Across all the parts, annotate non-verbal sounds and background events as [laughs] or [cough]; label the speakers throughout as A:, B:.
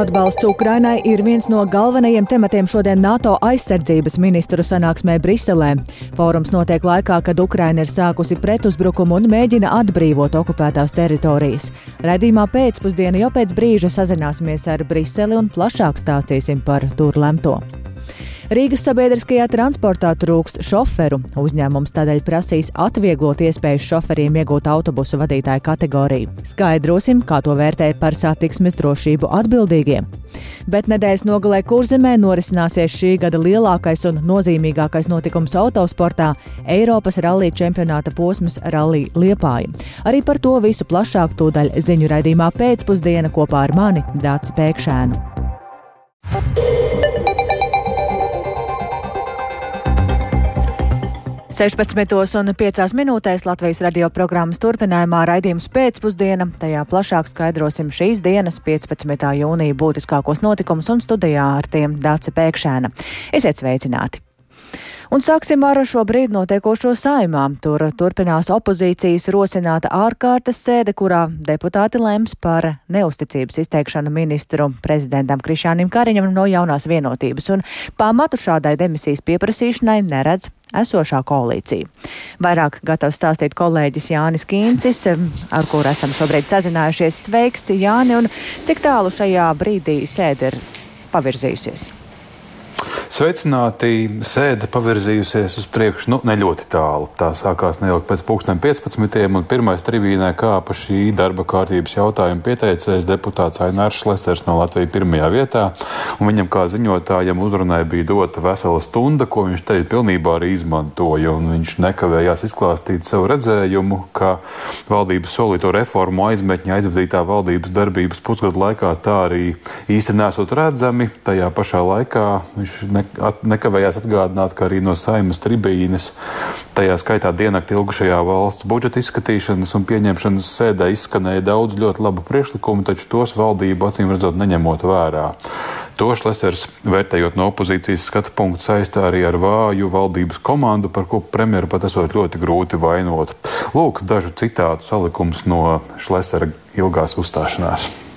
A: Atbalsts Ukrainai ir viens no galvenajiem tematiem šodien NATO aizsardzības ministru sanāksmē Briselē. Fórums notiek laikā, kad Ukraina ir sākusi pretuzbrukumu un mēģina atbrīvot okupētās teritorijas. Redījumā pēcpusdienā jau pēc brīža sazināsimies ar Briseli un plašāk stāstīsim par tur lemto. Rīgas sabiedriskajā transportā trūkst šoferu. Uzņēmums tādēļ prasīs atvieglot iespēju šoferiem iegūt autobusu vadītāju kategoriju. Skaidrosim, kā to vērtē par satiksmes drošību atbildīgie. Bet nedēļas nogalē Kurzemē norisināsies šī gada lielākais un nozīmīgākais notikums autosportā - Eiropas rallija čempionāta posms Rallija Liepāja. Arī par to visu plašāk tūdaļ ziņu raidījumā pēcpusdiena kopā ar mani Dāci Pēkšēnu. 16,5 minūtēs Latvijas radio programmas turpinājumā raidījums pēcpusdiena. Tajā plašāk skaidrosim šīs dienas 15. jūnija būtiskākos notikumus un studijā ar tiem Dāce Pēkšēna. Esiet sveicināti! Un sāksim ar šobrīd notiekošo saimā. Tur turpinās opozīcijas rosināta ārkārtas sēde, kurā deputāti lems par neusticības izteikšanu ministru prezidentam Krišānim Kariņam no jaunās vienotības. Un pamatu šādai demisijas pieprasīšanai neredz esošā koalīcija. Vairāk gatavs stāstīt kolēģis Jānis Kīncis, ar kuru esam šobrīd sazinājušies. Sveiks, Jāni, un cik tālu šajā brīdī sēde ir pavirzījusies?
B: Sveicināti! Sēde pavirzījusies uz priekšu nu, ne ļoti tālu. Tā sākās neilgi pēc 15. un pirmais tribīnē kāpa šī darba kārtības jautājuma pieteicējs deputāts Ainārs Šlesers no Latvijas pirmajā vietā. Viņam kā ziņotājam uzrunai bija dota vesela stunda, ko viņš te pilnībā arī izmantoja. Viņš nekavējās izklāstīt savu redzējumu, ka valdības solīto reformu aizmetņa aizvadītā valdības darbības pusgadu laikā tā arī īsti nesot redzami. Tajā pašā laikā viņš ne, at, nekavējās atgādināt, ka arī no saimas tribīnes, tajā skaitā diennakti ilgušajā valsts budžeta izskatīšanas un pieņemšanas sēdē izskanēja daudz ļoti labu priekšlikumu, taču tos valdība acīm redzot neņemot vērā. To Šlesers, vērtējot no opozīcijas skatu punktu, saistā arī ar vāju valdības komandu, par ko premjeru pat esot ļoti grūti vainot. Lūk, dažu citātu salikums no Šlesera ilgās uzstāšanās.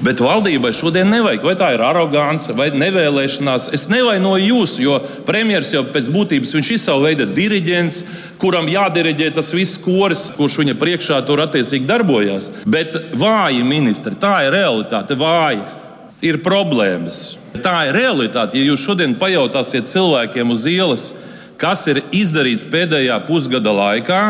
C: Bet valdībai šodien nevajag, vai tā ir arogance vai nevēlēšanās. Es nevainoju jūs, jo premjerministrs jau pēc būtības ir savu veidu diriģents, kuram jādiriģē tas viss koris, kurš viņa priekšā tur attiecīgi darbojas. Bet vāji ministri, tā ir realitāte. Vāji ir problēmas. Tā ir realitāte. Ja jūs šodien pajautāsiet cilvēkiem uz ielas, kas ir izdarīts pēdējā pusgada laikā,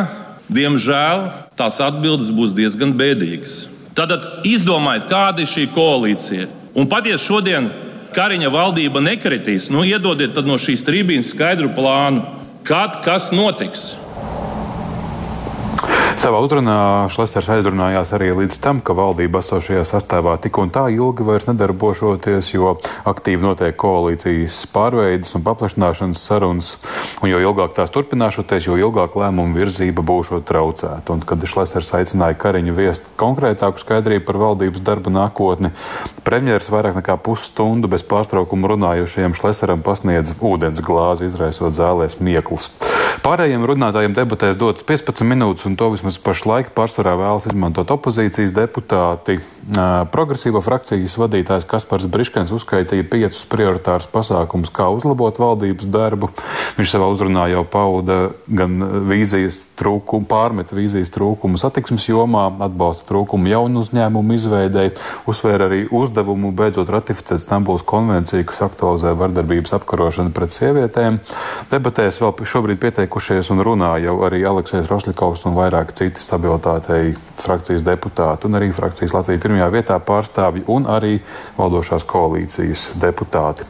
C: diemžēl tās atbildes būs diezgan bēdīgas. Tātad izdomājiet, kāda ir šī koalīcija. Un pat ja šodien Kariņa valdība nekritīs, nu iedodiet no šīs trījus skaidru plānu, kad kas notiks.
B: Savā uzrunā Šlesters aizrunājās arī līdz tam, ka valdība esošajā sastāvā tik un tā ilgi vairs nedarbošoties, jo aktīvi notiek koalīcijas pārveides un paplašināšanas sarunas, un jo ilgāk tās turpināšoties, jo ilgāk lēmumu virzība būšot traucēta. Un, kad Šlesters aicināja Kariņu viest konkrētāku skaidrību par valdības darba nākotni, premjeras vairāk nekā pusstundu bez pārtraukuma runājušajiem Šlesteram pasniedz ūdens glāzi, izraisot zālē smieklus. Pārējiem runātājiem debatēs dotas 15 minūtes, un to vismaz pašlaik pārsvarā vēlas izmantot opozīcijas deputāti. Progresīvo frakcijas vadītājs Kaspars Briškens uzskaitīja piecus prioritārus pasākumus, kā uzlabot valdības darbu. Viņš savā uzrunā jau pauda gan vīzijas trūkumu, pārmet vīzijas trūkumu satiksmes jomā, atbalsta trūkumu jaunu uzņēmumu izveidēji, uzsvēra arī uzdevumu beidzot ratificēt Stambuls konvenciju, kas aktualizē vardarbības apkarošanu pret sievietēm. Debatēs vēl šobrīd pieteikti izteikušies un runā jau arī Aleksējs Rosļikovs un vairāk citi stabilitātei frakcijas deputāti un arī frakcijas Latvijas pirmajā vietā pārstāvji un arī valdošās koalīcijas deputāti.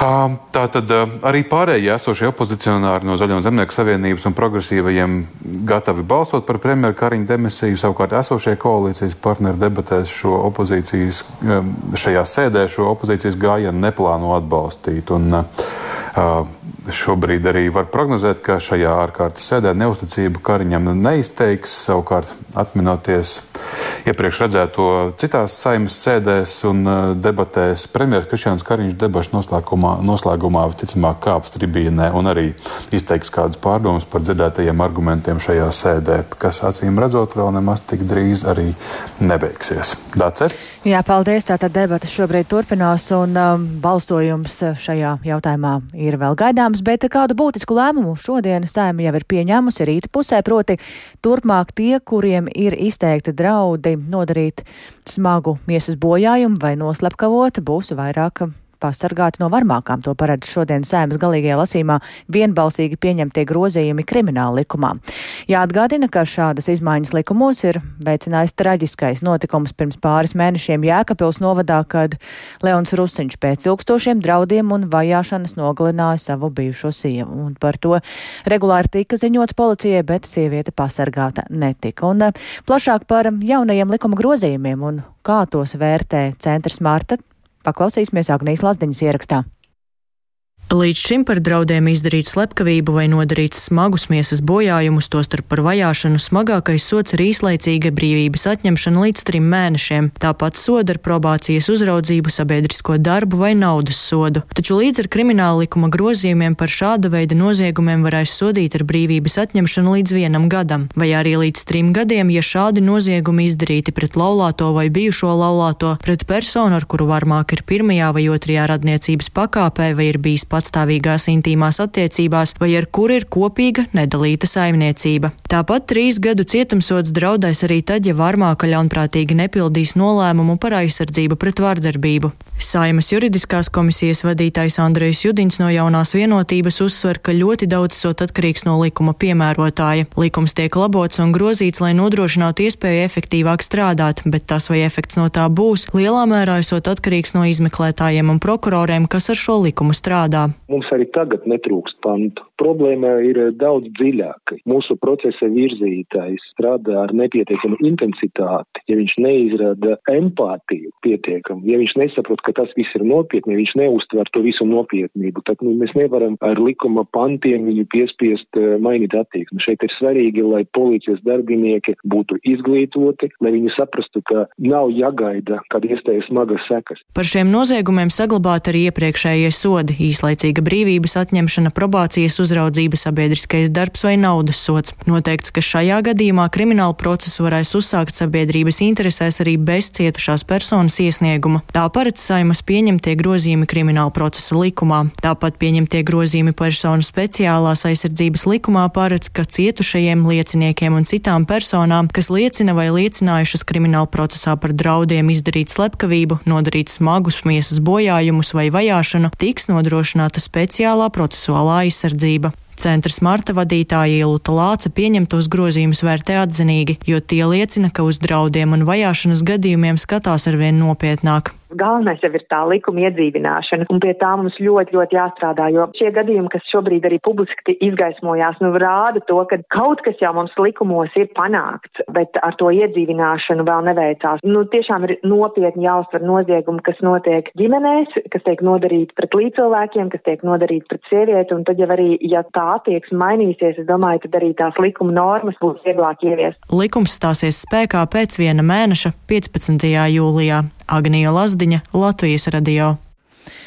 B: Tā tad arī pārējie esošie opozicionāri no Zaļo zemnieku savienības un progresīvajiem gatavi balsot par premjeru Kariņu demisiju. Savukārt esošie koalīcijas partneri debatēs šo opozīcijas, šajā sēdē šo opozīcijas gājienu neplāno atbalstīt. Un, Šobrīd arī var prognozēt, ka šajā ārkārtas sēdē neusticību Kariņam neizteiks. Savukārt, atminoties iepriekš redzēto citās saimnes sēdēs un debatēs. Premjerministrs Krišjāns Kariņš debašu noslēgumā, noslēgumā visticamāk kāps tribīnē un arī izteiks kādas pārdomas par dzirdētajiem argumentiem šajā sēdē, kas acīm redzot vēl nemaz tik drīz arī nebeigsies. Dace?
A: Jā, paldies. Tātad debatas šobrīd turpinās un um, balsojums šajā jautājumā ir vēl gaidāms, bet kādu būtisku lēmumu šodien saima jau ir pieņēmusi rīta pusē, proti turpmāk tie, kuriem ir izteikti draudi nodarīt smagu miesas bojājumu vai noslepkavot, būs vairāk pasargāti no varmākām. To paredz šodien sēmas galīgajā lasīmā vienbalsīgi pieņemtie grozījumi krimināla likumā. Jāatgādina, ka šādas izmaiņas likumos ir veicinājis traģiskais notikums pirms pāris mēnešiem Jēkabils novadā, kad Leons Rusiņš pēc ilgstošiem draudiem un vajāšanas nogalināja savu bijušo sievu. Un par to regulāri tika ziņots policijai, bet sieviete pasargāta netika. Un eh, plašāk par jaunajiem likuma grozījumiem un kā tos vērtē centrs Marta Paklausīsimies Agnijas Lazdiņas ierakstā.
D: Līdz šim par draudiem izdarīt slepkavību vai nodarīt smagus miesas bojājumus, tostarp par vajāšanu, smagākais sots ir īslaicīga brīvības atņemšana līdz trim mēnešiem. Tāpat soda ar probācijas uzraudzību, sabiedrisko darbu vai naudas sodu. Taču līdz ar krimināla likuma grozījumiem par šāda veida noziegumiem varēs sodīt ar brīvības atņemšanu līdz vienam gadam, vai arī līdz trim gadiem, ja šādi noziegumi izdarīti pret laulāto vai bijušo laulāto, pret personu, ar kuru varmāk ir pirmajā vai otrajā radniecības pakāpē vai ir bijis pats patstāvīgās intīmās attiecībās vai ar kuru ir kopīga nedalīta saimniecība. Tāpat trīs gadu cietumsods draudēs arī tad, ja varmāka ļaunprātīgi nepildīs nolēmumu par aizsardzību pret vardarbību. Saimas juridiskās komisijas vadītājs Andrejs Judins no jaunās vienotības uzsver, ka ļoti daudz esot atkarīgs no likuma piemērotāja. Likums tiek labots un grozīts, lai nodrošinātu iespēju efektīvāk strādāt, bet tas, vai efekts no tā būs, lielā mērā esot atkarīgs no izmeklētājiem un prokuroriem, kas ar šo likumu strādā.
E: Mums arī tagad netrūkst pantu. Problēma ir daudz dziļāka. Mūsu procesa virzītājs strādā ar nepietiekamu intensitāti, ja viņš neizrada empātiju pietiekam, ja viņš nesaprot, ka tas viss ir nopietni, ja viņš neuztver to visu nopietnību, tad nu, mēs nevaram ar likuma pantiem viņu piespiest uh, mainīt attieksmi. Šeit ir svarīgi, lai policijas darbinieki būtu izglītoti, lai viņi saprastu, ka nav jāgaida, kad iestājas smagas sekas.
D: Par šiem noziegumiem saglabāt arī iepriekšējie sodi, īslaicīga brīvības atņemšana, probācijas uz uzraudzība, sabiedriskais darbs vai naudas sots. Noteikts, ka šajā gadījumā kriminālu procesu varēs uzsākt sabiedrības interesēs arī bez cietušās personas iesnieguma. Tā paredz saimas pieņemtie grozījumi krimināla procesa likumā. Tāpat pieņemtie grozījumi personu speciālās aizsardzības likumā paredz, ka cietušajiem lieciniekiem un citām personām, kas liecina vai liecinājušas krimināla procesā par draudiem izdarīt slepkavību, nodarīt smagus miesas bojājumus vai vajāšanu, tiks nodrošināta speciālā procesuālā aizsardzība. Centra Marta vadītāja Ilta Lāca pieņemtos grozījumus vērtē atzinīgi, jo tie liecina, ka uz draudiem un vajāšanas gadījumiem skatās arvien nopietnāk.
F: Galvenais jau ir tā likuma iedzīvināšana, un pie tā mums ļoti, ļoti jāstrādā, jo šie gadījumi, kas šobrīd arī publiski izgaismojās, nu rāda to, ka kaut kas jau mums likumos ir panākts, bet ar to iedzīvināšanu vēl neveicās. Nu, tiešām ir nopietni jāuztver noziegumi, kas notiek ģimenēs, kas tiek nodarīti pret līdzcilvēkiem, kas tiek nodarīti pret sievieti, un tad jau arī, ja tā attieksme mainīsies, es domāju, tad arī tās likuma normas būs vieglāk ieviest.
D: Likums stāsies spēkā pēc viena mēneša 15. jūlijā. Agnija Lazdiņa, Latvijas radio.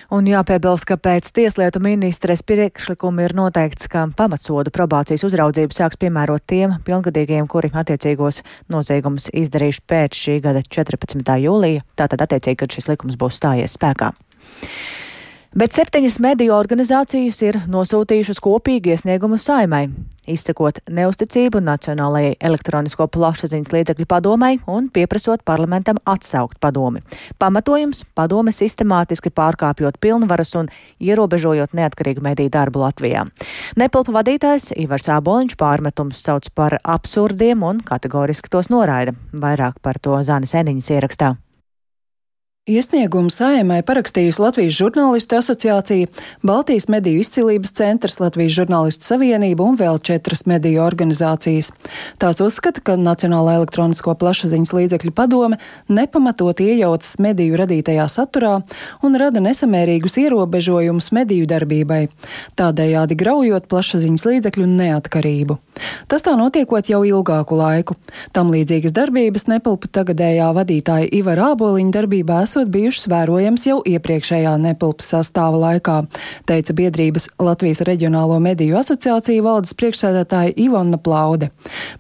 A: Un jāpiebilst, ka pēc tieslietu ministres priekšlikuma ir noteikts, ka pamatsodu probācijas uzraudzību sāks piemērot tiem pilngadīgiem, kuri attiecīgos noziegumus izdarījuši pēc šī gada 14. jūlija, tātad attiecīgi, kad šis likums būs stājies spēkā. Bet septiņas mediju organizācijas ir nosūtījušas kopīgi iesniegumu saimai, izsakot neusticību Nacionālajai elektronisko plašsaziņas līdzekļu padomai un pieprasot parlamentam atsaukt padomi. Pamatojums - padome sistemātiski pārkāpjot pilnvaras un ierobežojot neatkarīgu mediju darbu Latvijā. Nepilpa vadītājs Ivars Āboliņš pārmetums sauc par absurdiem un kategoriski tos noraida. Vairāk par to Zānis Eniņas ierakstā.
G: Iesniegumu saimai parakstījusi Latvijas žurnālistu asociācija, Baltijas mediju izcilības centrs, Latvijas žurnālistu savienība un vēl četras mediju organizācijas. Tās uzskata, ka Nacionāla elektronisko plašsaziņas līdzekļu padome nepamatot iejaucas mediju radītajā saturā un rada nesamērīgus ierobežojumus mediju darbībai, tādējādi graujot plašsaziņas līdzekļu neatkarību. Tas tā notiekot jau ilgāku laiku. Tam līdzīgas darbības nepilpa tagadējā vadītāja Ivara Āboliņa darbībā esot bijušas vērojams jau iepriekšējā nepilpas sastāva laikā, teica biedrības Latvijas Reģionālo mediju asociācija valdes priekšsēdētāja Ivona Plaude.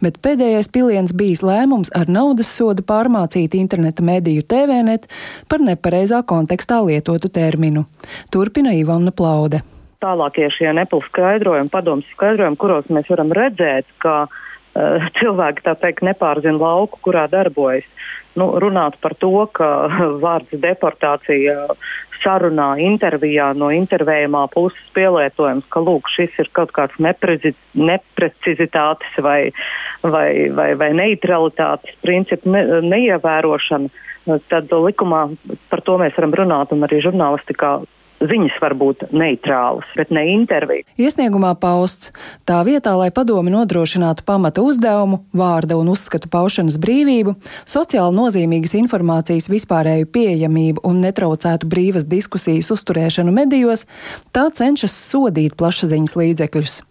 G: Bet pēdējais piliens bijis lēmums ar naudas sodu pārmācīt interneta mediju TVNet par nepareizā kontekstā lietotu terminu. Turpina Ivona Plaude
H: tālākie šie nepilnu skaidrojumi, padomus skaidrojumi, kuros mēs varam redzēt, ka cilvēki tā teikt nepārzina lauku, kurā darbojas. Nu, runāt par to, ka [laughs] vārds deportācija sarunā, intervijā no intervējumā puses pielietojams, ka lūk, šis ir kaut kāds neprecizitātes vai, vai, vai, vai neutralitātes principu ne, neievērošana, tad likumā par to mēs varam runāt un arī žurnālistikā ziņas var būt neitrālas, bet ne intervija.
G: Iesniegumā pausts tā vietā, lai padomi nodrošinātu pamata uzdevumu, vārda un uzskatu paušanas brīvību, sociāli nozīmīgas informācijas vispārēju pieejamību un netraucētu brīvas diskusijas uzturēšanu medijos, tā cenšas sodīt plašsaziņas līdzekļus.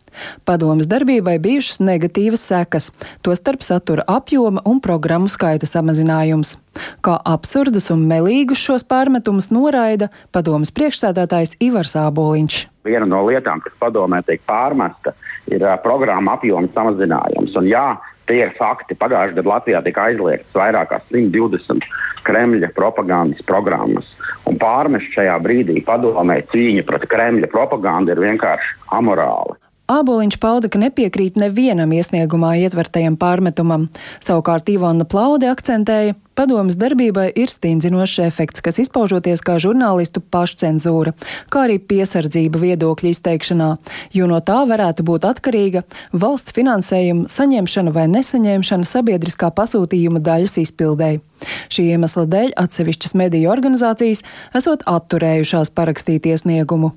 G: Padomas darbībai bijušas negatīvas sekas, tostarp satura apjoma un programmu skaita samazinājums. Kā absurdus un melīgus šos pārmetumus noraida padomas priekšsēdētājs Ivars Āboliņš.
I: Viena no lietām, kas padomē tiek pārmesta, ir programma apjoma samazinājums. Un, jā, tie ir fakti. Pagājušajā gadā Latvijā tika aizliegts vairāk kā 120 Kremļa propagandas programmas. Un pārmest šajā brīdī padomē cīņa pret Kremļa propagandu ir vienkārši amorāli.
G: Āboliņš pauda, ka nepiekrīt nevienam iesniegumā ietvertajam pārmetumam. Savukārt Ivona Plaude akcentēja, padomas darbībai ir stingzinošs efekts, kas izpaužoties kā žurnālistu pašcensūra, kā arī piesardzība viedokļu izteikšanā, jo no tā varētu būt atkarīga valsts finansējuma saņemšana vai nesaņemšana sabiedriskā pasūtījuma daļas izpildēji. Šī iemesla dēļ atsevišķas mediju organizācijas esot atturējušās parakstīt iesniegumu.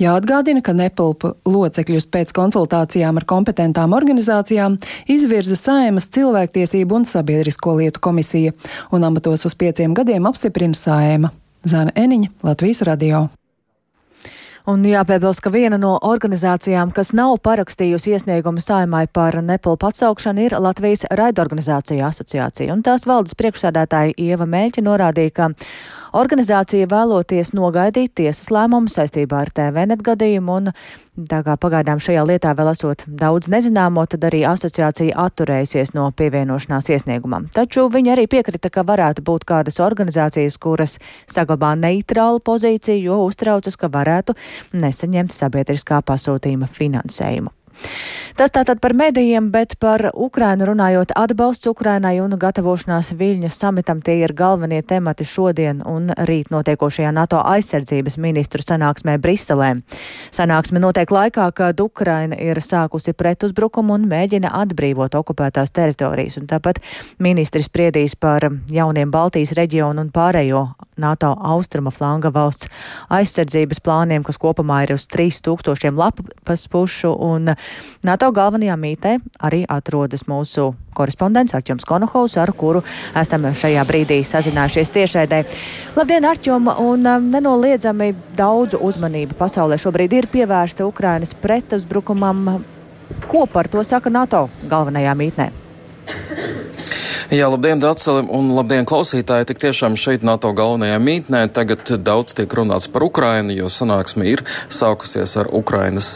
G: Jāatgādina, ka nepilpu locekļus pēc konsultācijām ar kompetentām organizācijām izvirza Saimas cilvēktiesību un sabiedrisko lietu komisija, un amatos uz pieciem gadiem apstiprina Saima. Zana Eniņa, Latvijas radio.
A: Un jāpiebilst, ka viena no organizācijām, kas nav parakstījusi iesniegumu saimai par nepilpu atsaukšanu, ir Latvijas raidorganizācija asociācija. Un tās valdes priekšsēdētāja Ieva Mēļķa norādīja, ka Organizācija vēloties nogaidīt tiesas lēmumu saistībā ar TVNet gadījumu, un tā kā pagaidām šajā lietā vēl esot daudz nezināmo, tad arī asociācija atturējusies no pievienošanās iesniegumam. Taču viņa arī piekrita, ka varētu būt kādas organizācijas, kuras saglabā neitrālu pozīciju, jo uztraucas, ka varētu nesaņemt sabiedriskā pasūtījuma finansējumu. Tas tātad par medijiem, bet par Ukrainu runājot atbalsts Ukrainai un gatavošanās Viļņas samitam tie ir galvenie temati šodien un rīt notiekošajā NATO aizsardzības ministru sanāksmē Briselē. Sanāksme notiek laikā, kad Ukraina ir sākusi pretuzbrukumu un mēģina atbrīvot okupētās teritorijas, un tāpat ministri spriedīs par jauniem Baltijas reģionu un pārējo NATO austruma flanga valsts aizsardzības plāniem, kas kopumā ir uz 3000 lapas pušu, un NATO galvenajā mītē arī atrodas mūsu korespondents Arčuns Konohovs, ar kuru esam šajā brīdī sazinājušies tiešēdē. Labdien, Arčum, un um, nenoliedzami daudzu uzmanību pasaulē šobrīd ir pievērsta Ukrainas pretuzbrukumam. Ko par to saka NATO galvenajā mītnē?
J: Jā, labdien, Dārsalim, un labdien, klausītāji! Tik tiešām šeit NATO galvenajā mītnē tagad daudz tiek runāts par Ukrainu, jo sanāksme ir sākusies ar Ukrainas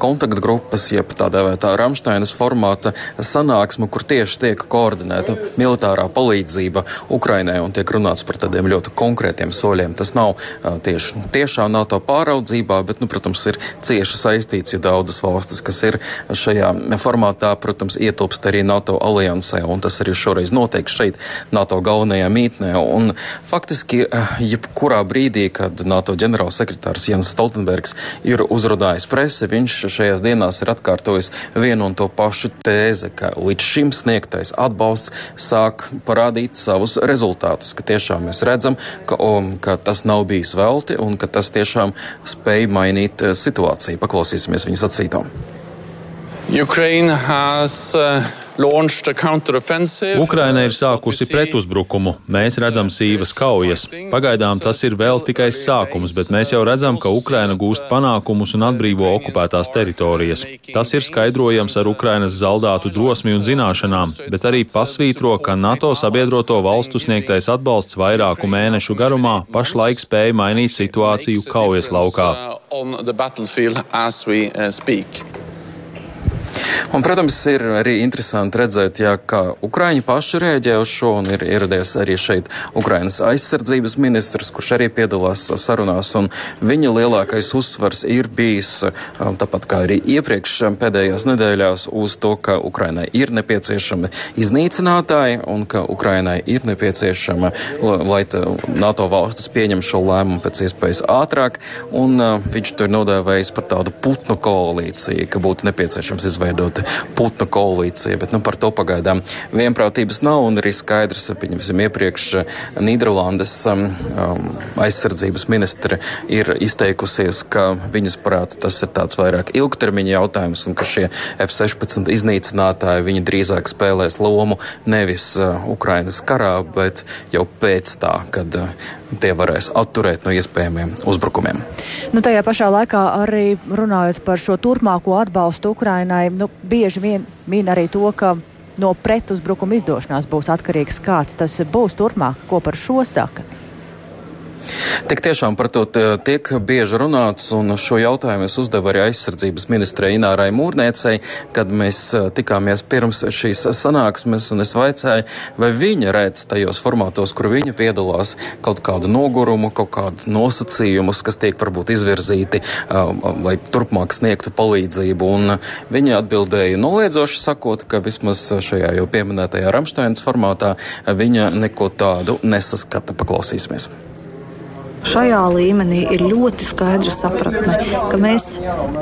J: kontaktgrupas, jeb tā dēvētā Ramštainas formāta sanāksmu, kur tieši tiek koordinēta militārā palīdzība Ukrainai un tiek runāts par tādiem ļoti konkrētiem soļiem. Tas nav tieši tiešā NATO pāraudzībā, bet, nu, protams, ir cieši saistīts, jo daudzas valstis, kas ir šajā formātā, protams, ietilpst arī NATO aliansē, un tas arī šoreiz notiek šeit, NATO galvenajā mītnē. Un faktiski, jebkurā brīdī, kad NATO ģenerālsekretārs Jens Stoltenbergs ir uzrunājis presi, viņš šajās dienās ir atkārtojis vienu un to pašu tēzi, ka līdz šim sniegtais atbalsts sāk parādīt savus rezultātus, ka tiešām mēs redzam, ka, um, ka tas nav bijis velti un ka tas tiešām spēj mainīt uh, situāciju. Paklausīsimies viņa sacītām.
K: Ukraine has uh,
L: Ukraina ir sākusi pretuzbrukumu. Mēs redzam sīvas kaujas. Pagaidām tas ir vēl tikai sākums, bet mēs jau redzam, ka Ukraina gūst panākumus un atbrīvo okupētās teritorijas. Tas ir skaidrojams ar Ukrainas zaldātu drosmi un zināšanām, bet arī pasvītro, ka NATO sabiedroto valstu sniegtais atbalsts vairāku mēnešu garumā pašlaik spēja mainīt situāciju kaujas laukā.
J: Un, protams, ir arī interesanti redzēt, jā, kā Ukraiņi paši rēģē uz šo, un ir ieradies arī šeit Ukrainas aizsardzības ministrs, kurš arī piedalās sarunās, un viņa lielākais uzsvars ir bijis, um, tāpat kā arī iepriekš um, pēdējās nedēļās, uz to, ka Ukrainai ir nepieciešami iznīcinātāji, un ka Ukrainai ir nepieciešama, lai NATO valstis pieņem šo lēmumu pēc iespējas ātrāk, un uh, viņš to ir nodēvējis par tādu putnu koalīciju, ka būtu nepieciešams izveidot Putna koalīcija, bet nu, par to pagaidām vienprātības nav un arī skaidrs, pieņemsim, iepriekš eh, Nīderlandes um, um, aizsardzības ministre ir izteikusies, ka viņas prāt tas ir tāds vairāk ilgtermiņa jautājums un ka šie F-16 iznīcinātāji viņi drīzāk spēlēs lomu nevis uh, Ukrainas karā, bet jau pēc tā, kad uh, tie varēs atturēt no iespējamiem uzbrukumiem.
A: Nu, tajā pašā laikā arī runājot par šo turpmāko atbalstu Ukrainai, nu, bieži vien min arī to, ka no pretuzbrukuma izdošanās būs atkarīgs, kāds tas būs turpmāk, ko par šo saka.
J: Tik tiešām par to tiek bieži runāts, un šo jautājumu es uzdevu arī aizsardzības ministrei Inārai Mūrniecei, kad mēs e, tikāmies pirms šīs sanāksmes, un es vaicāju, vai viņa redz tajos formātos, kur viņa piedalās, kaut kādu nogurumu, kaut kādu nosacījumus, kas tiek varbūt izvirzīti, e, lai turpmāk sniegtu palīdzību. Un viņa atbildēja noliedzoši sakot, ka vismaz šajā jau pieminētajā Ramšteinas formātā viņa neko tādu nesaskata. Paklausīsimies.
M: Šajā līmenī ir ļoti skaidra sapratne, ka mēs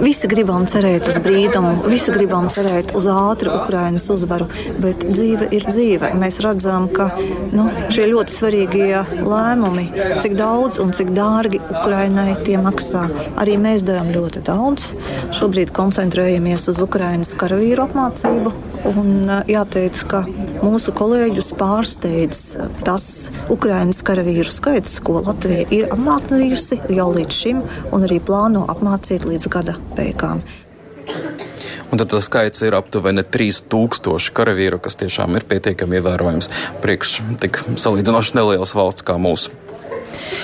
M: visi gribam cerēt uz brīdumu, visi gribam cerēt uz ātru Ukrainas uzvaru, bet dzīve ir dzīve. Mēs redzam, ka nu, šie ļoti svarīgie lēmumi, cik daudz un cik dārgi Ukrainai tie maksā, arī mēs darām ļoti daudz. Šobrīd koncentrējamies uz Ukrainas karavīru apmācību. Un jāteic, ka mūsu kolēģus pārsteidz tas Ukraiņas karavīru skaits, ko Latvija ir apmācījusi jau līdz šim un arī plāno apmācīt līdz gada beigām.
J: Un tad tas skaits ir aptuveni 3000 karavīru, kas tiešām ir pietiekami ievērojams priekš tik salīdzinoši nelielas valsts kā mūsu.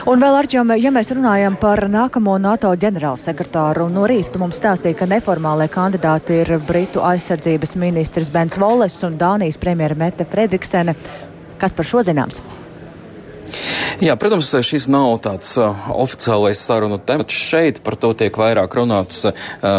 A: Un vēl, Arčom, ja mēs runājam par nākamo NATO ģenerālsekretāru, no rīta tu mums stāstīja, ka neformālajie kandidāti ir Britu aizsardzības ministrs Bens Voles un Dānijas premjera Mete Fredriksene. Kas par šo zināms?
J: Jā, protams, šis nav tāds uh, oficiālais sarunu temats. Šeit par to tiek vairāk runāts uh,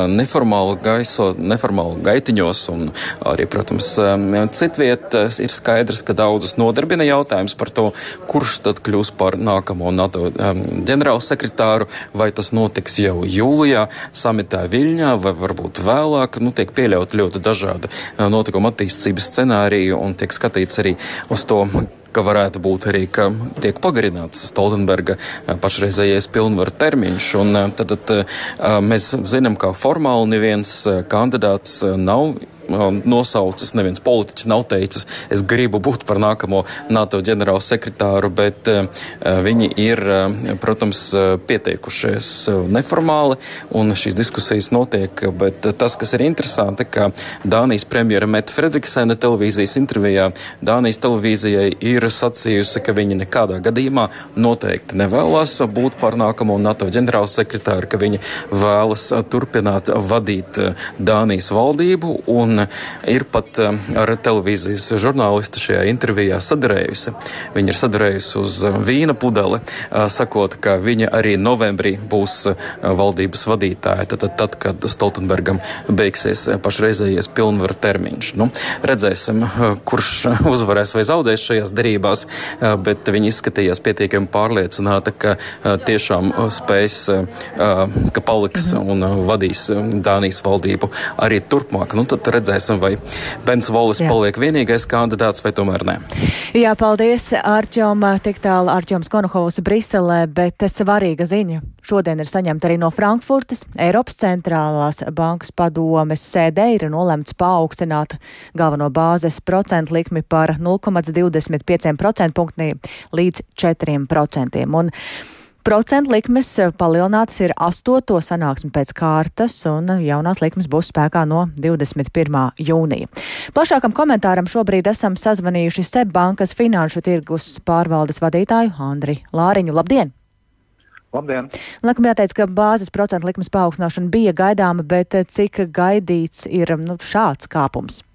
J: neformāli gaiso, neformāli gaitiņos un arī, protams, um, citviet uh, ir skaidrs, ka daudzus nodarbina jautājums par to, kurš tad kļūs par nākamo NATO um, ģenerālsekretāru, vai tas notiks jau jūlijā samitā Viļņā vai varbūt vēlāk. Nu, tiek pieļaut ļoti dažādi notikuma attīstības scenāriji un tiek skatīts arī uz to, ka varētu būt arī, ka tiek pagarināts Stoltenberga pašreizējais pilnvaru termiņš. Un, tad, tad mēs zinām, ka formāli neviens kandidāts nav nosaucis, neviens politiķis nav teicis, es gribu būt par nākamo NATO ģenerālu sekretāru, bet uh, uh, viņi ir, uh, protams, pieteikušies neformāli, un šīs diskusijas notiek. Bet tas, kas ir interesanti, ka Dānijas premjera Meta Fredriksena televīzijas intervijā Dānijas televīzijai ir sacījusi, ka viņi nekādā gadījumā noteikti nevēlas būt par nākamo NATO ģenerālu sekretāru, ka viņi vēlas turpināt vadīt Dānijas valdību un un ir pat ar televīzijas žurnālistu šajā intervijā sadarējusi. Viņa ir sadarējusi uz vīna pudeli, sakot, ka viņa arī novembrī būs valdības vadītāja, tad, tad kad Stoltenbergam beigsies pašreizējais pilnvaru termiņš. Nu, redzēsim, kurš [laughs] uzvarēs vai zaudēs šajās derībās, bet viņa izskatījās pietiekami pārliecināta, ka tiešām spēs, ka paliks un vadīs Dānijas valdību arī turpmāk. Nu, tad redzēsim, vai Bens Volis Jā. paliek vienīgais kandidāts vai tomēr nē.
A: Jā, paldies Arčom, tik tālu Arčoms Konohovs Briselē, bet svarīga ziņa šodien ir saņemta arī no Frankfurtas. Eiropas centrālās bankas padomes sēdē ir nolemts paaugstināt galveno bāzes procentu likmi par 0,25% punktī līdz 4%. Un Procentu likmes palielinātas ir astoto sanāksmi pēc kārtas, un jaunās likmes būs spēkā no 21. jūnija. Plašākam komentāram šobrīd esam sazvanījuši SEB bankas finanšu tirgus pārvaldes vadītāju Andri Lāriņu. Labdien!
N: Labdien!
A: Laikam jāteic, ka bāzes procentu likmes paaugstināšana bija gaidāma, bet cik gaidīts ir nu, šāds kāpums?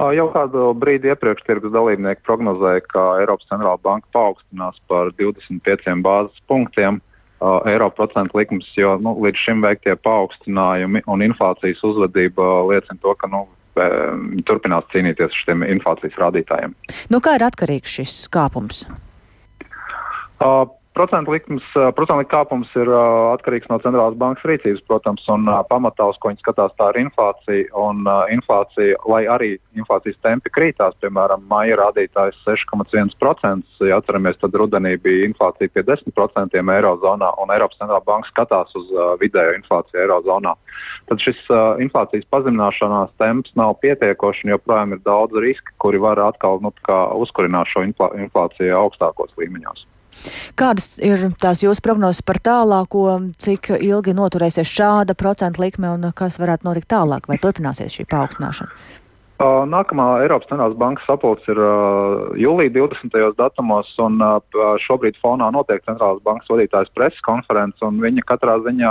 N: Jau kādu brīdi iepriekš tirgus dalībnieki prognozēja, ka Eiropas centrālā banka paaugstinās par 25 bāzes punktiem eiro procentu likmes, jo nu, līdz šim veiktie paaugstinājumi un inflācijas uzvedība liecina to, ka nu, turpinās cīnīties ar šiem inflācijas rādītājiem.
A: Nu, kā ir atkarīgs šis kāpums?
N: Uh, Procentu likmes, procentu kāpums ir atkarīgs no centrālās bankas rīcības, protams, un pamatā, uz ko viņi skatās, tā ir inflācija. Un, inflācija, lai arī inflācijas tempi krītās, piemēram, maija rādītājs 6,1%, ja atceramies, tad rudenī bija inflācija pie 10% eirozonā, un Eiropas centrālā banka skatās uz vidējo inflāciju eirozonā. Tad šis inflācijas pazemināšanās temps nav pietiekošs, un joprojām ir daudz riski, kuri var atkal nu, uzkurināt šo inflā, inflāciju augstākos līmeņos.
A: Kādas ir tās jūsu prognozes par tālāko, cik ilgi noturēsies šāda procentu likme un kas varētu notikt tālāk, vai turpināsies šī paaugstināšana?
N: Nākamā Eiropas Centrālās bankas sapulce ir uh, jūlijā 20. datumos, un uh, šobrīd fonā notiek Centrālās bankas vadītājas preses konferences. Viņa katrā ziņā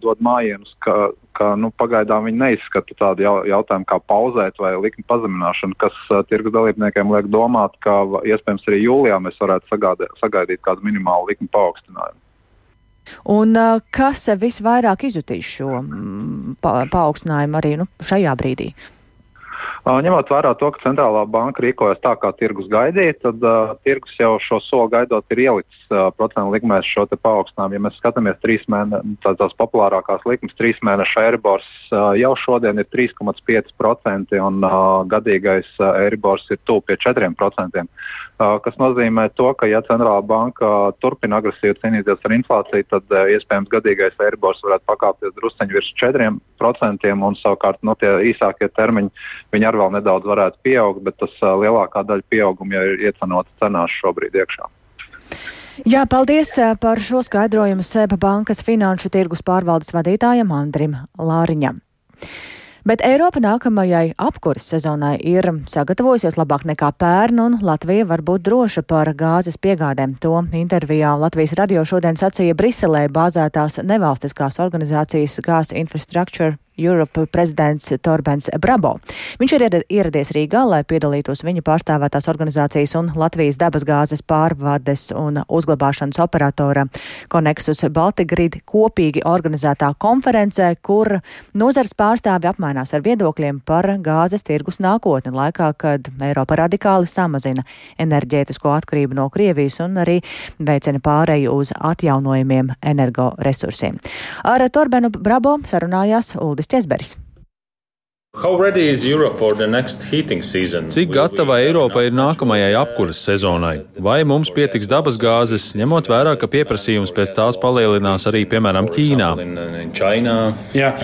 N: dod mājienus, ka, ka nu, pagaidām viņi neizskata tādu jau, jautājumu kā pauzēt vai likuma pazemināšanu, kas uh, tirgus dalībniekiem liek domāt, ka iespējams arī jūlijā mēs varētu sagādē, sagaidīt kādu minimālu likuma paaugstinājumu.
A: Un kas visvairāk izjutīs šo pa, paaugstinājumu arī nu, šajā brīdī? Uh,
N: Ņemot vērā to, ka centrālā banka rīkojas tā, kā tirgus gaidīja, tad uh, tirgus jau šo soli gaidot ir ielicis uh, procentu likmēs šo paaugstinājumu. Ja mēs skatāmies mēnešus, tās populārākās likmes, trīs mēnešu eiribors uh, jau šodien ir 3,5% un uh, gadīgais uh, eiribors ir tuvu pie 4%. Uh, kas nozīmē to, ka ja centrālā banka turpina agresīvi cīnīties ar inflāciju, tad uh, iespējams gadīgais eiribors varētu pakāpties drusceņi virs 4% un savukārt no nu, tie īsākie termiņi Viņi arī vēl nedaudz varētu pieaugt, bet tas lielākā daļa pieauguma jau ir iecenota cenās šobrīd iekšā.
A: Jā, paldies par šo skaidrojumu Seba bankas finanšu tirgus pārvaldes vadītājam Andrim Lāriņam. Bet Eiropa nākamajai apkuras sezonai ir sagatavojusies labāk nekā pērn, un Latvija var būt droša par gāzes piegādēm. To intervijā Latvijas radio šodien sacīja Briselē bāzētās nevalstiskās organizācijas Gas Infrastructure Europe prezidents Torbens Brabo. Viņš ir ieradies Rīgā, lai piedalītos viņa pārstāvētās organizācijas un Latvijas dabasgāzes pārvades un uzglabāšanas operatora Konexus Baltigrid kopīgi organizētā konferencē, kur nozars pārstāvi apmainās ar viedokļiem par gāzes tirgus nākotni laikā, kad Eiropa radikāli samazina enerģētisko atkarību no Krievijas un arī veicina pāreju uz atjaunojumiem energoresursiem. Ar Torbenu Brabo sarunājās Uldis Česberis.
L: Cik gatava Eiropa ir nākamajai apkuras sezonai? Vai mums pietiks dabas gāzes, ņemot vērā, ka pieprasījums pēc tās palielinās arī, piemēram, Ķīnā?
O: Yeah.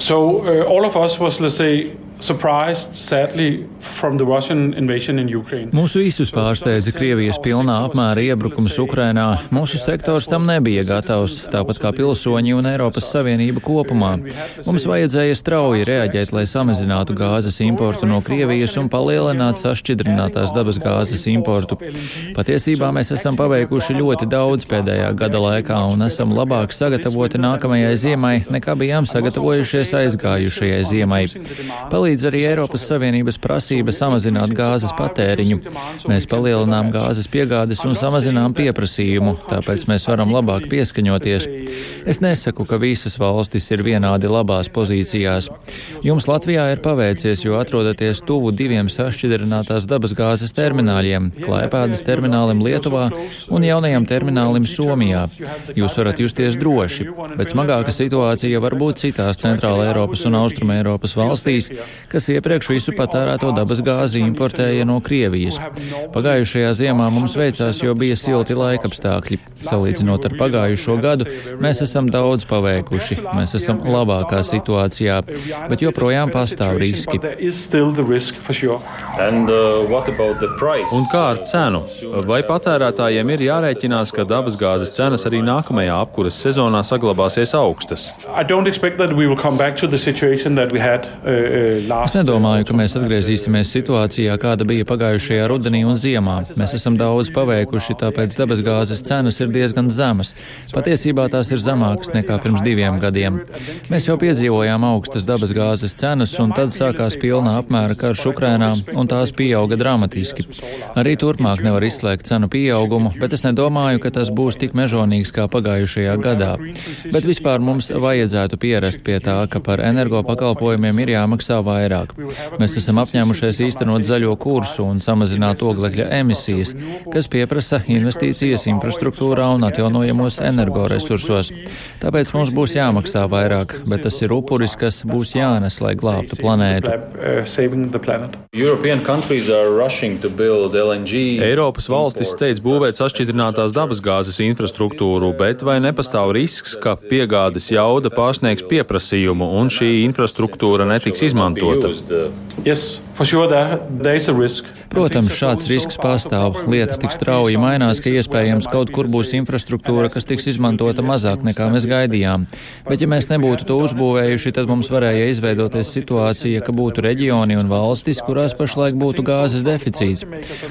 O: So, uh, all of us was, let's say, Mūsu visus pārsteidza Krievijas pilnā apmēra iebrukums Ukrainā. Mūsu sektors tam nebija gatavs, tāpat kā pilsoņi un Eiropas Savienība kopumā. Mums vajadzēja strauji reaģēt, lai samazinātu gāzes importu no Krievijas un palielinātu sašķidrinātās dabas gāzes importu. Patiesībā mēs esam paveikuši ļoti daudz pēdējā gada laikā un esam labāk sagatavoti nākamajai ziemai, nekā bijām sagatavojušies aizgājušajai ziemai. Palīdz arī Eiropas Savienības prasība samazināt gāzes patēriņu. Mēs palielinām gāzes piegādes un samazinām pieprasījumu, tāpēc mēs varam labāk pieskaņoties. Es nesaku, ka visas valstis ir vienādi labās pozīcijās. Jums Latvijā ir paveicies, jo atrodaties tuvu diviem sašķidrinātās dabas gāzes termināļiem - Klaipēdas terminālim Lietuvā un jaunajam terminālim Somijā. Jūs varat justies droši, bet smagāka situācija var būt citās Centrāla Eiropas un Austruma Eiropas valstīs, kas iepriekš visu patērēto dabas gāzi importēja no Krievijas. Pagājušajā ziemā mums veicās, jo bija silti laikapstākļi. Salīdzinot ar pagājušo gadu, mēs esam daudz paveikuši, mēs esam labākā situācijā, bet joprojām pastāv riski.
L: Un kā ar cenu? Vai patērētājiem ir jārēķinās, ka dabasgāzes cenas arī nākamajā apkuras sezonā saglabāsies augstas?
O: Es nedomāju, ka mēs atgriezīsimies situācijā, kāda bija pagājušajā rudenī un ziemā. Mēs esam daudz paveikuši, tāpēc dabasgāzes cenas ir diezgan zemas. Patiesībā tās ir zemākas nekā pirms diviem gadiem. Mēs jau piedzīvojām augstas dabasgāzes cenas, un tad sākās pilna apmēra karš Ukrainā, un tās pieauga dramatiski. Arī turpmāk nevar izslēgt cenu pieaugumu, bet es nedomāju, ka tas būs tik mežonīgs kā pagājušajā gadā. Bet vispār mums vajadzētu pierast pie tā, ka par energopakalpojumiem ir jāmaksā vairāk. Mēs esam apņēmušies īstenot zaļo kursu un samazināt oglekļa emisijas, kas pieprasa investīcijas infrastruktūrā un atjaunojamos energoresursos. Tāpēc mums būs jāmaksā vairāk, bet tas ir upuris, kas būs jānes, lai glābtu planētu.
L: Eiropas valstis steidz būvēt sašķidrinātās dabasgāzes infrastruktūru, bet vai nepastāv risks, ka piegādes jauda pārsniegs pieprasījumu un šī infrastruktūra netiks izmantota?
O: Yes. Protams, šāds risks pastāv. Lietas tik strauji mainās, ka iespējams kaut kur būs infrastruktūra, kas tiks izmantota mazāk nekā mēs gaidījām. Bet, ja mēs nebūtu to uzbūvējuši, tad mums varēja izveidoties situācija, ka būtu reģioni un valstis, kurās pašlaik būtu gāzes deficīts.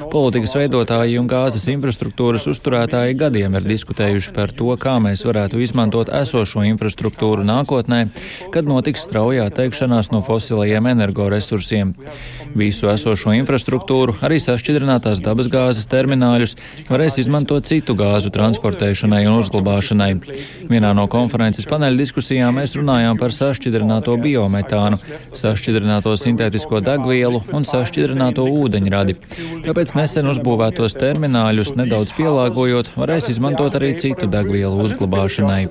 O: Politikas veidotāji un gāzes infrastruktūras uzturētāji gadiem ir diskutējuši par to, kā mēs varētu izmantot esošo infrastruktūru nākotnē, kad notiks straujā teikšanās no fosilajiem energoresursiem. Visu esošo infrastruktūru, arī sašķidrinātās dabasgāzes termināļus, varēs izmantot citu gāzu transportēšanai un uzglabāšanai. Vienā no konferences paneļa diskusijām mēs runājām par sašķidrināto biometānu, sašķidrināto sintētisko degvielu un sašķidrināto ūdeņradi. Tāpēc nesen uzbūvētos termināļus nedaudz pielāgojot, varēs izmantot arī citu degvielu uzglabāšanai.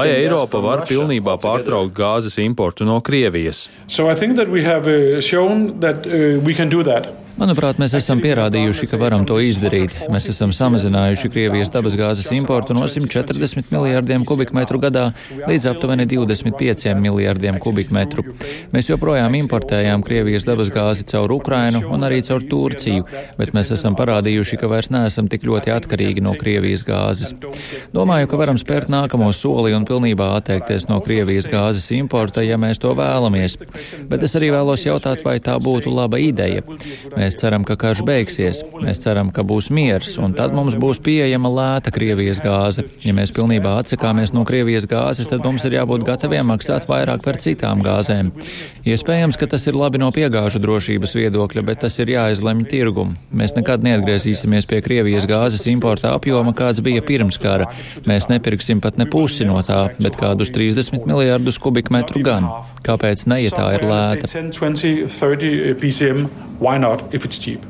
L: Vai Eiropa var pilnībā pārtraukt gāzes importu no Krievijas?
O: So Manuprāt, mēs esam pierādījuši, ka varam to izdarīt. Mēs esam samazinājuši Krievijas dabasgāzes importu no 140 miljārdiem kubikmetru gadā līdz aptuveni 25 miljārdiem kubikmetru. Mēs joprojām importējām Krievijas dabasgāzi caur Ukrainu un arī caur Turciju, bet mēs esam parādījuši, ka vairs neesam tik ļoti atkarīgi no Krievijas gāzes. Domāju, ka varam spērt nākamo soli un pilnībā atteikties no Krievijas gāzes importa, ja mēs to vēlamies. Bet es arī vēlos jautāt, vai tā būtu laba ideja. Mēs ceram, ka karš beigsies, mēs ceram, ka būs miers, un tad mums būs pieejama lēta Krievijas gāze. Ja mēs pilnībā atsakāmies no Krievijas gāzes, tad mums ir jābūt gataviem maksāt vairāk par citām gāzēm. Iespējams, ka tas ir labi no piegāžu drošības viedokļa, bet tas ir jāizlemj tirgumu. Mēs nekad neatgriezīsimies pie Krievijas gāzes importa apjoma, kāds bija pirms kara. Mēs nepirksim pat ne pusi no tā, bet kādus 30 miljārdus kubikmetru gan. Kāpēc ne, ja tā ir lēta?
A: Why not if it's cheap?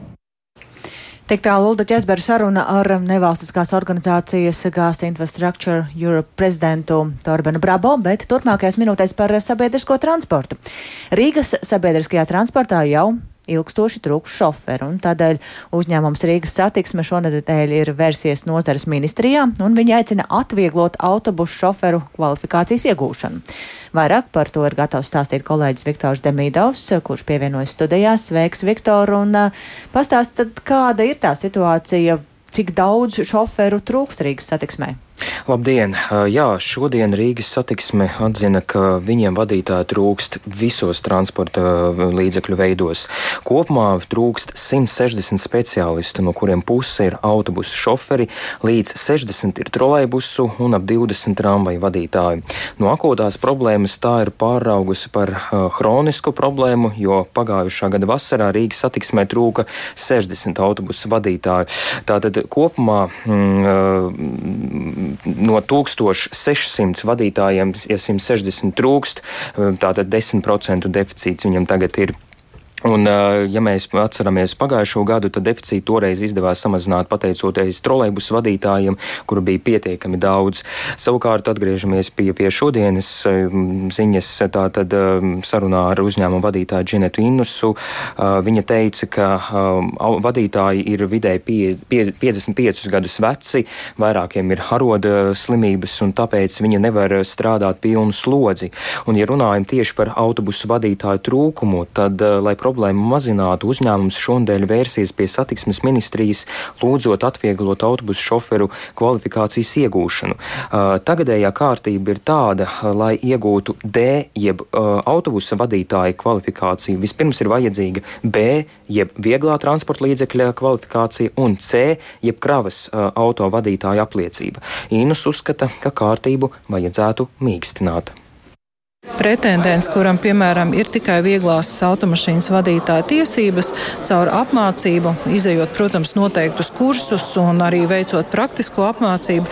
A: Tik tālu Ulda Česbera saruna ar nevalstiskās organizācijas Gas Infrastructure Europe prezidentu Torbenu Brabo, bet turpmākajās minūtēs par sabiedrisko transportu. Rīgas sabiedriskajā transportā jau ilgstoši trūks šoferu, un tādēļ uzņēmums Rīgas satiksme šonadēļ ir vērsies nozares ministrijā, un viņi aicina atvieglot autobusu šoferu kvalifikācijas iegūšanu. Vairāk par to ir gatavs stāstīt kolēģis Viktors Demīdovs, kurš pievienojas studijās. Sveiks, Viktor, un pastāst, kāda ir tā situācija, cik daudz šoferu trūkst Rīgas satiksmē?
P: Labdien! Jā, šodien Rīgas satiksme atzina, ka viņiem vadītāji trūkst visos transporta līdzekļu veidos. Kopumā trūkst 160 speciālistu, no kuriem puse ir autobusu šoferi, līdz 60 ir trolejbusu un ap 20 tramvaju vadītāji. No akūtās problēmas tā ir pāraugusi par hronisku problēmu, jo pagājušā gada vasarā Rīgas satiksmē trūka 60 autobusu vadītāju. Tātad kopumā mm, no 1600 vadītājiem, ja 160 trūkst, tātad 10% deficīts viņam tagad ir. Un, ja mēs atceramies pagājušo gadu, tad deficītu toreiz izdevās samazināt pateicoties trolejbus vadītājiem, kuru bija pietiekami daudz. Savukārt atgriežamies pie, pie šodienas ziņas, tātad sarunā ar uzņēmumu vadītāju Džinetu Innusu. Viņa teica, ka vadītāji ir vidēji pie, pie, 55 gadus veci, vairākiem ir haroda slimības, un tāpēc viņa nevar strādāt pilnu slodzi. Un, ja runājam tieši par autobusu vadītāju trūkumu, tad, lai problēmu mazinātu, uzņēmums šodien vērsies pie satiksmes ministrijas, lūdzot atvieglot autobusu šoferu kvalifikācijas iegūšanu. Tagadējā kārtība ir tāda, lai iegūtu D, jeb autobusa vadītāja kvalifikāciju, vispirms ir vajadzīga B, jeb vieglā transporta līdzekļa kvalifikācija, un C, jeb kravas auto vadītāja apliecība. Inus uzskata, ka kārtību vajadzētu mīkstināt.
G: Pretendents, kuram, piemēram, ir tikai vieglās automašīnas vadītāja tiesības, caur apmācību, izējot, protams, noteiktus kursus un arī veicot praktisko apmācību,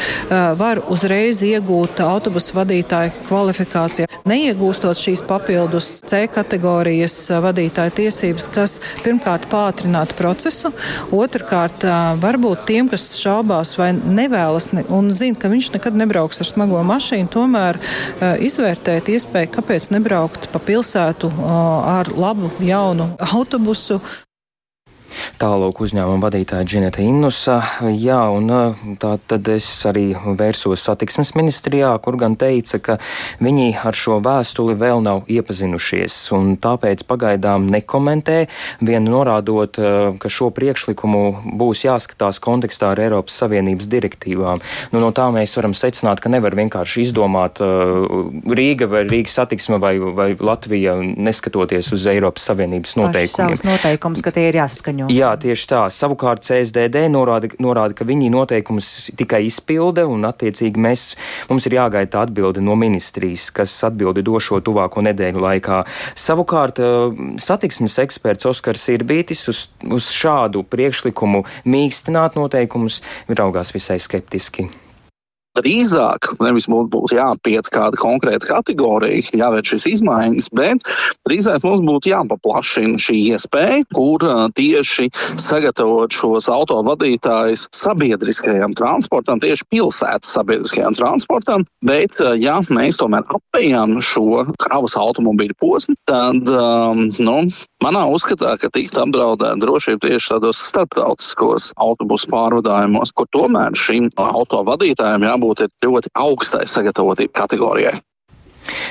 G: var uzreiz iegūt autobusu vadītāja kvalifikāciju. Neiegūstot šīs papildus C kategorijas vadītāja tiesības, kas pirmkārt pātrinātu procesu, otrkārt varbūt tiem, kas šaubās vai nevēlas ne, un zina, ka viņš nekad nebrauks ar smago mašīnu, tomēr izvērtēt iespēju kāpēc nebraukt pa pilsētu ar labu jaunu autobusu.
P: Tālāk uzņēmuma vadītāja Džineta Innusa. Jā, un tā tad es arī vērsos satiksmes ministrijā, kur gan teica, ka viņi ar šo vēstuli vēl nav iepazinušies, un tāpēc pagaidām nekomentē, vien norādot, ka šo priekšlikumu būs jāskatās kontekstā ar Eiropas Savienības direktīvām. Nu, no tā mēs varam secināt, ka nevar vienkārši izdomāt Rīga vai Rīgas satiksme vai, vai Latvija, neskatoties uz Eiropas Savienības noteikumiem.
A: Paši savus noteikumus, ka tie ir jāsaskaņo.
P: Jā, tieši tā. Savukārt CSDD norāda, norāda ka viņi noteikumus tikai izpilda, un attiecīgi mēs, mums ir jāgaida atbilde no ministrijas, kas atbildi došo tuvāko nedēļu laikā. Savukārt satiksmes eksperts Oskars Irbītis uz, uz šādu priekšlikumu mīkstināt noteikumus raugās visai skeptiski
Q: drīzāk nevis mums būs jāpiet kāda konkrēta kategorija, jāveic šīs izmaiņas, bet drīzāk mums būtu jāpaplašina šī iespēja, kur tieši sagatavot šos autovadītājus sabiedriskajam transportam, tieši pilsētas sabiedriskajam transportam, bet ja mēs tomēr apējam šo kravas automobīļu posmu, tad, um, nu, manā uzskatā, ka tiktu apdraudēta drošība tieši tādos starptautiskos autobusu pārvadājumos, kur tomēr šim autovadītājam jābūt jābūt ļoti augstai sagatavotību kategorijai.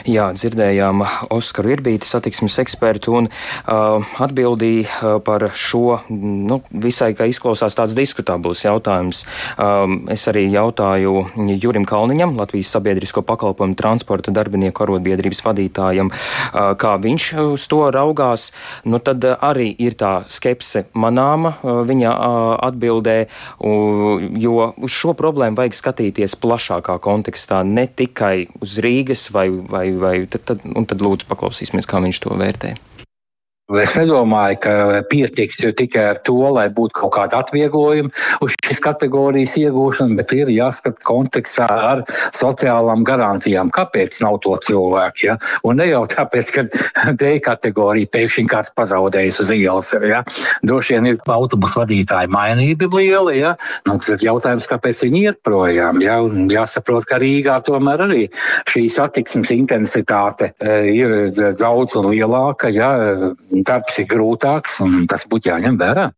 P: Jā, dzirdējām Oskaru Irbīti, satiksmes ekspertu, un uh, atbildīja par šo, nu, visai, kā izklausās tāds diskutabls jautājums. Um, es arī jautāju Jurim Kalniņam, Latvijas sabiedrisko pakalpojumu transporta darbinieku arotbiedrības vadītājam, uh, kā viņš uz to raugās. Nu, tad arī ir tā skepse manāma uh, viņa uh, atbildē, uh, jo uz šo problēmu vajag skatīties plašākā kontekstā, ne tikai uz Rīgas vai vai, vai tad, tad, tad lūdzu paklausīsimies, kā viņš to vērtē.
R: Es nedomāju, ka pietiks tikai ar to, lai būtu kaut kāda atvieglojuma uz šīs kategorijas iegūšanu, bet ir jāskata kontekstā ar sociālām garantijām. Kāpēc nav to cilvēku? Ja? Un ne jau tāpēc, ka [laughs] D kategorija pēkšņi kāds pazaudējis uz ielas. Ja? Droši vien ir autobusu vadītāji mainība liela. Ja? Nu, tad jautājums, kāpēc viņi iet projām? Ja? Un jāsaprot, ka Rīgā tomēr arī šī satiksmes intensitāte ir daudz lielāka. Ja? Darbs ir grūtāks, un tas būtu jāņem vērā.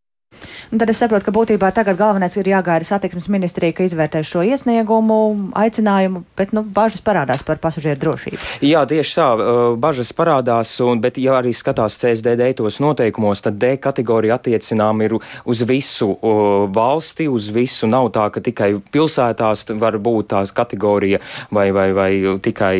A: Un tad es saprotu, ka būtībā tagad galvenais ir jāgaida satiksmes ministrija, ka izvērtēs šo iesniegumu, aicinājumu, bet nu, bažas parādās par pasažieru drošību.
P: Jā, tieši tā, bažas parādās, un, bet ja arī skatās CSDD tos noteikumos, tad D kategorija attiecinām ir uz visu valsti, uz visu. Nav tā, ka tikai pilsētās var būt tās kategorija vai, vai, vai tikai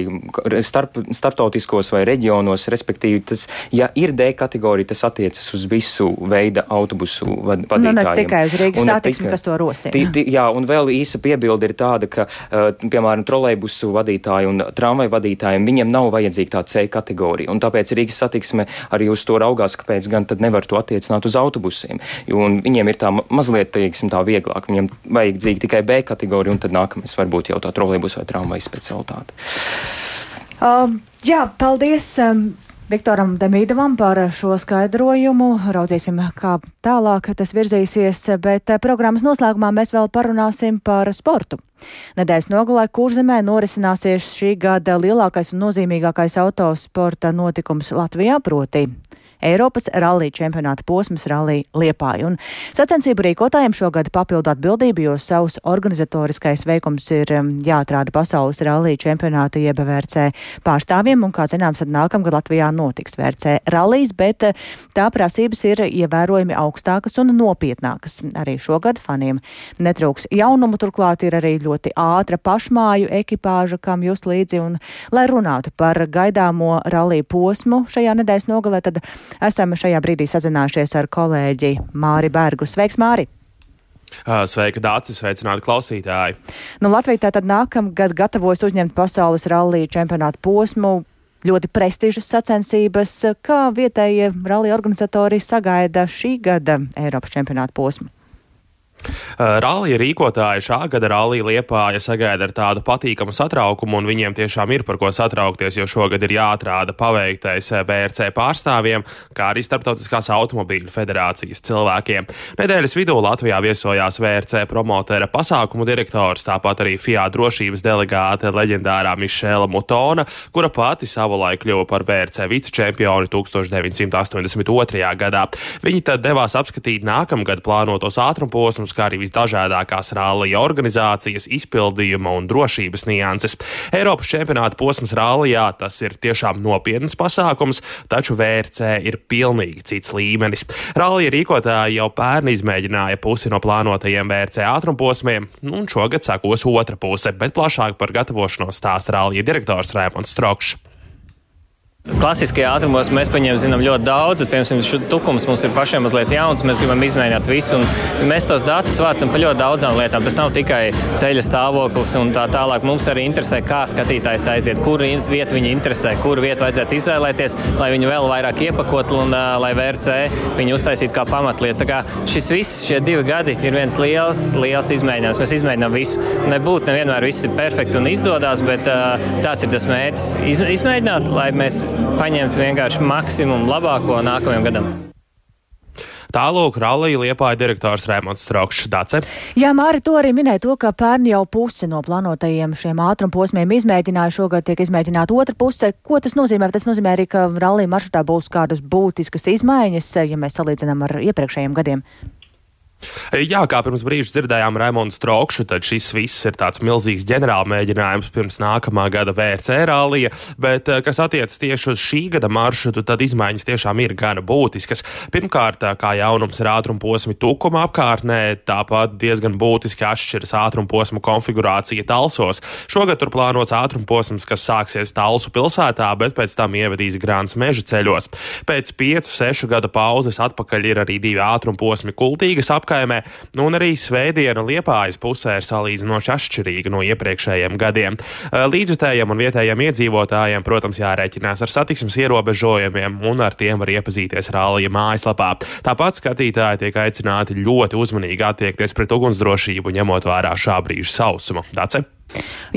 P: starp, starptautiskos vai reģionos, respektīvi, tas, ja ir D kategorija, tas attiecas uz visu veidu autobusu vadītājiem.
A: Nu, ne tikai uz Rīgas satiksmi, kas to rosina.
P: Tī, tī, jā, un vēl īsa piebilde ir tāda, ka, uh, piemēram, trolejbusu vadītāji un tramvaju vadītājiem viņiem nav vajadzīga tā C kategorija. Un tāpēc Rīgas satiksme arī uz to raugās, kāpēc gan tad nevar to attiecināt uz autobusiem. Un viņiem ir tā mazliet, teiksim, tā vieglāk. Viņiem vajadzīga tikai B kategorija, un tad nākamais varbūt jau tā trolejbusu vai tramvaju specialitāte.
A: Um, jā, paldies. Um, Viktoram Demīdovam par šo skaidrojumu. Raudzīsim, kā tālāk tas virzīsies, bet programmas noslēgumā mēs vēl parunāsim par sportu. Nedēļas nogalē Kurzemē norisināsies šī gada lielākais un nozīmīgākais autosporta notikums Latvijā, proti Eiropas rallija čempionāta posms rallija Liepāja. Un sacensību rīkotājiem šogad papildu atbildību, jo savs organizatoriskais veikums ir um, jāatrāda pasaules rallija čempionāta jeb VRC pārstāvjiem, un, kā zināms, tad nākamgad Latvijā notiks VRC rallijas, bet uh, tā prasības ir ievērojami augstākas un nopietnākas. Arī šogad faniem netrūks jaunumu, turklāt ir arī ļoti ātra pašmāju ekipāža, kam jūs līdzi, un, lai runātu par gaidāmo rallija posmu šajā nedēļas nogalē, tad Esam šajā brīdī sazinājušies ar kolēģi Māri Bergu. Sveiks, Māri!
S: Sveika, Dārcis, sveicināti klausītāji.
A: Nu, Latvija tātad nākamgad gatavojas uzņemt pasaules rallija čempionātu posmu. Ļoti prestižas sacensības, kā vietējie rallija organizatori sagaida šī gada Eiropas čempionāta posmu.
S: Uh, rallija rīkotāji šā gada rallija Liepāja sagaida ar tādu patīkamu satraukumu, un viņiem tiešām ir par ko satraukties, jo šogad ir jāatrāda paveiktais VRC pārstāvjiem, kā arī Starptautiskās automobīļu federācijas cilvēkiem. Nedēļas vidū Latvijā viesojās VRC promotera pasākumu direktors, tāpat arī FIA drošības delegāte leģendārā Mišela Mutona, kura pati savulaik kļuva par VRC vicečempioni 1982. gadā. Viņi tad devās apskatīt nākamgad plānotos ātrumposmus kā arī visdažādākās rallija organizācijas, izpildījuma un drošības nianses. Eiropas čempionāta posms rallijā tas ir tiešām nopietns pasākums, taču VRC ir pilnīgi cits līmenis. Rallija rīkotāji jau pērn izmēģināja pusi no plānotajiem VRC ātrumposmiem, nu, un šogad sekos otra puse, bet plašāk par gatavošanos stāsta rallija direktors Rēmons Strokšs.
T: Klasiskajā ātrumos mēs zinām, ļoti daudz. Piemēram, šis tukums mums ir pašiem mazliet jauns. Mēs gribam izmēģināt visu. Mēs tos datus vācam par ļoti daudzām lietām. Tas nav tikai ceļa stāvoklis un tā tālāk. Mums arī interesē, kā skatītājs aiziet, kur vietu viņa interesē, kur vietu vajadzētu izvēlēties, lai viņu vēl vairāk iepakot un uh, lai VRC viņu uztaisītu kā pamatlietu. Tā kā šis viss, šie divi gadi ir viens liels, liels izmēģinājums. Mēs izmēģinām visu. Nebūtu nevienmēr viss ir perfekti un izdodas, bet uh, tāds ir tas mērķis. Iz, izmēģināt, lai mēs paņemt vienkārši maksimumu labāko nākamajam gadam.
S: Tālūk, rallija liepāja direktors Rēmons Strokšs Dace.
A: Jā, Māri, to arī minēja to, ka pērn jau pusi no plānotajiem šiem ātrumposmiem izmēģināja, šogad tiek izmēģināta otra puse. Ko tas nozīmē? Tas nozīmē arī, ka rallija maršrutā būs kādas būtiskas izmaiņas, ja mēs salīdzinām ar iepriekšējiem gadiem.
S: Jā, kā pirms brīža dzirdējām Raimonu Strokšu, tad šis viss ir tāds milzīgs ģenerāla mēģinājums pirms nākamā gada VRC rallija, bet eh, kas attiecas tieši uz šī gada maršrutu, tad izmaiņas tiešām ir gana būtiskas. Pirmkārt, eh, kā jaunums ir ātruma posmi tukuma apkārtnē, tāpat diezgan būtiski atšķiras ātruma posmu konfigurācija Talsos. Šogad tur plānots ātruma posms, kas sāksies Talsu pilsētā, bet pēc tam ievedīs Grāns meža ceļos. Pēc piecu, sešu gada pauzes atpakaļ ir arī divi ātruma posmi kultīgas apkārtnē apkaimē, nu, un arī svētdiena Liepājas pusē ir salīdzinoši atšķirīga no iepriekšējiem gadiem. Līdzjutējiem un vietējiem iedzīvotājiem, protams, jārēķinās ar satiksmes ierobežojumiem, un ar tiem var iepazīties Rālija mājaslapā. Tāpat skatītāji tiek aicināti ļoti uzmanīgi attiekties pret ugunsdrošību, ņemot vērā šā brīža sausumu. Dace?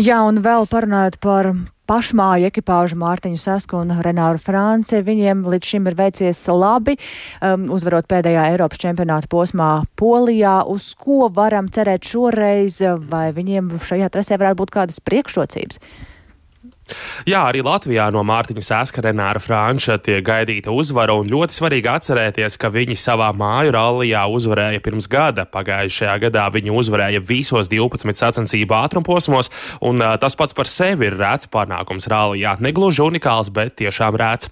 A: Jā, un vēl parunājot par pašmāju ekipāžu Mārtiņu Sasku un Renāru Franci. Viņiem līdz šim ir veicies labi, um, uzvarot pēdējā Eiropas čempionāta posmā Polijā. Uz ko varam cerēt šoreiz, vai viņiem šajā trasē varētu būt kādas priekšrocības?
S: Jā, arī Latvijā no Mārtiņa Sēska Renāra Franča tiek gaidīta uzvara, un ļoti svarīgi atcerēties, ka viņi savā māju rallijā uzvarēja pirms gada. Pagājušajā gadā viņi uzvarēja visos 12 sacensību ātrumposmos, un tas pats par sevi ir rēts panākums rallijā. Negluži unikāls, bet tiešām rēts.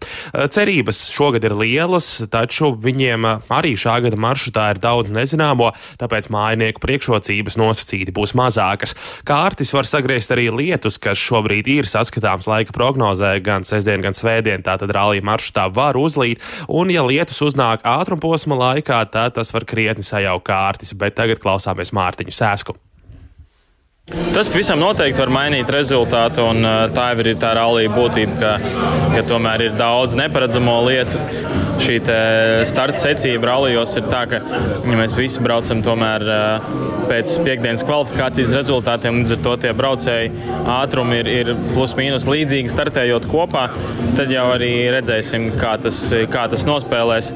S: Cerības šogad ir lielas, taču viņiem arī šā gada maršrutā ir daudz nezināmo, tāpēc mājinieku priekšrocības nosacīti būs mazākas. Kārtis var sagriezt arī lietus, kas šobrīd ir saskatāmas skatāms laika prognozē gan sestdien, gan svētdien. Tātad rallija maršrutā var uzlīt, un ja lietus uznāk ātrumposma laikā, tad tas var krietni sajaukt kārtis. Bet tagad klausāmies Mārtiņu Sēsku.
U: Tas pavisam noteikti var mainīt rezultātu, un tā jau ir tā rallija būtība, ka, ka tomēr ir daudz neparedzamo lietu. Šī starta secība rallijos ir tā, ka ja mēs visi braucam tomēr pēc piekdienas kvalifikācijas rezultātiem, līdz ar to tie braucēji ātrumi ir, ir plus mīnus līdzīgi startējot kopā. Tad jau arī redzēsim, kā tas, kā tas nospēlēs.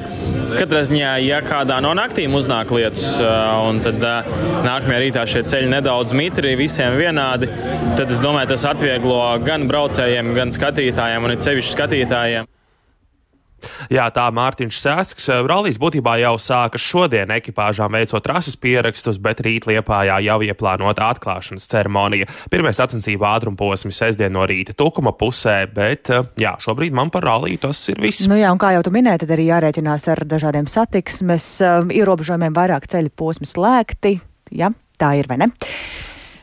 U: Katrā ziņā, ja kādā no naktīm uznāk lietus, un tad nākamajā rītā šie ceļi nedaudz mitri, visiem vienādi, tad es domāju, tas atvieglo gan braucējiem, gan skatītājiem, un it sevišķi skatītājiem.
S: Jā, tā Mārtiņš Sēsks. Rallijas būtībā jau sākas šodien ekipāžām veicot rases pierakstus, bet rīt Liepājā jau ieplānota atklāšanas ceremonija. Pirmie sacensību ātruma posmi sestdien no rīta tukuma pusē, bet jā, šobrīd man par ralliju tas ir viss.
A: Nu jā, un kā jau tu minēji, tad arī jārēķinās ar dažādiem satiksmes um, ierobežojumiem, vairāk ceļu posmi slēgti. Jā, tā ir vai ne?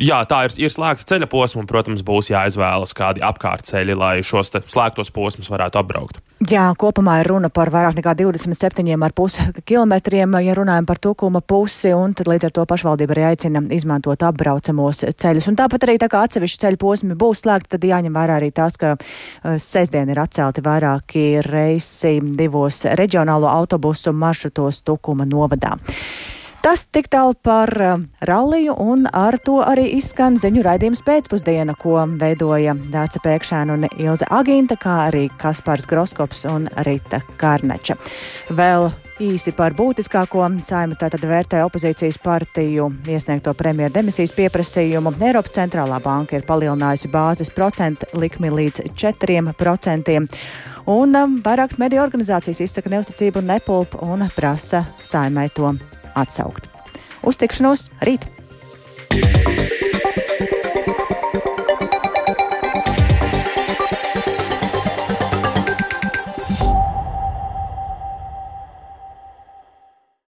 S: Jā, tā ir, ir slēgta ceļa posma, un, protams, būs jāizvēlas kādi apkārtceļi, lai šos slēgtos posmus varētu apbraukt.
A: Jā, kopumā ir runa par vairāk nekā 27,5 km, ja runājam par tukuma pusi, un tad līdz ar to pašvaldība arī aicina izmantot apbraucamos ceļus. Un tāpat arī tā kā atsevišķi ceļu posmi būs slēgti, tad jāņem vērā arī tas, ka uh, sestdien ir atcelti vairāki reisi divos reģionālo autobusu maršrutos Tukuma novadā. Tas tik tālu par uh, ralliju, un ar to arī izskan ziņu raidījums pēcpusdiena, ko veidoja Dāca Pēkšēna un Ilze Agīnta, kā arī Kaspars Groskops un Rita Karneča. Vēl īsi par būtiskāko saima tātad vērtē opozīcijas partiju iesniegto premjeru demisijas pieprasījumu. Eiropas centrālā banka ir palielinājusi bāzes procentu likmi līdz 4%. Un um, vairākas mediju organizācijas izsaka neusticību Nepulpu un prasa saimai to atsaukt. Uztikšanos rīt! Yeah.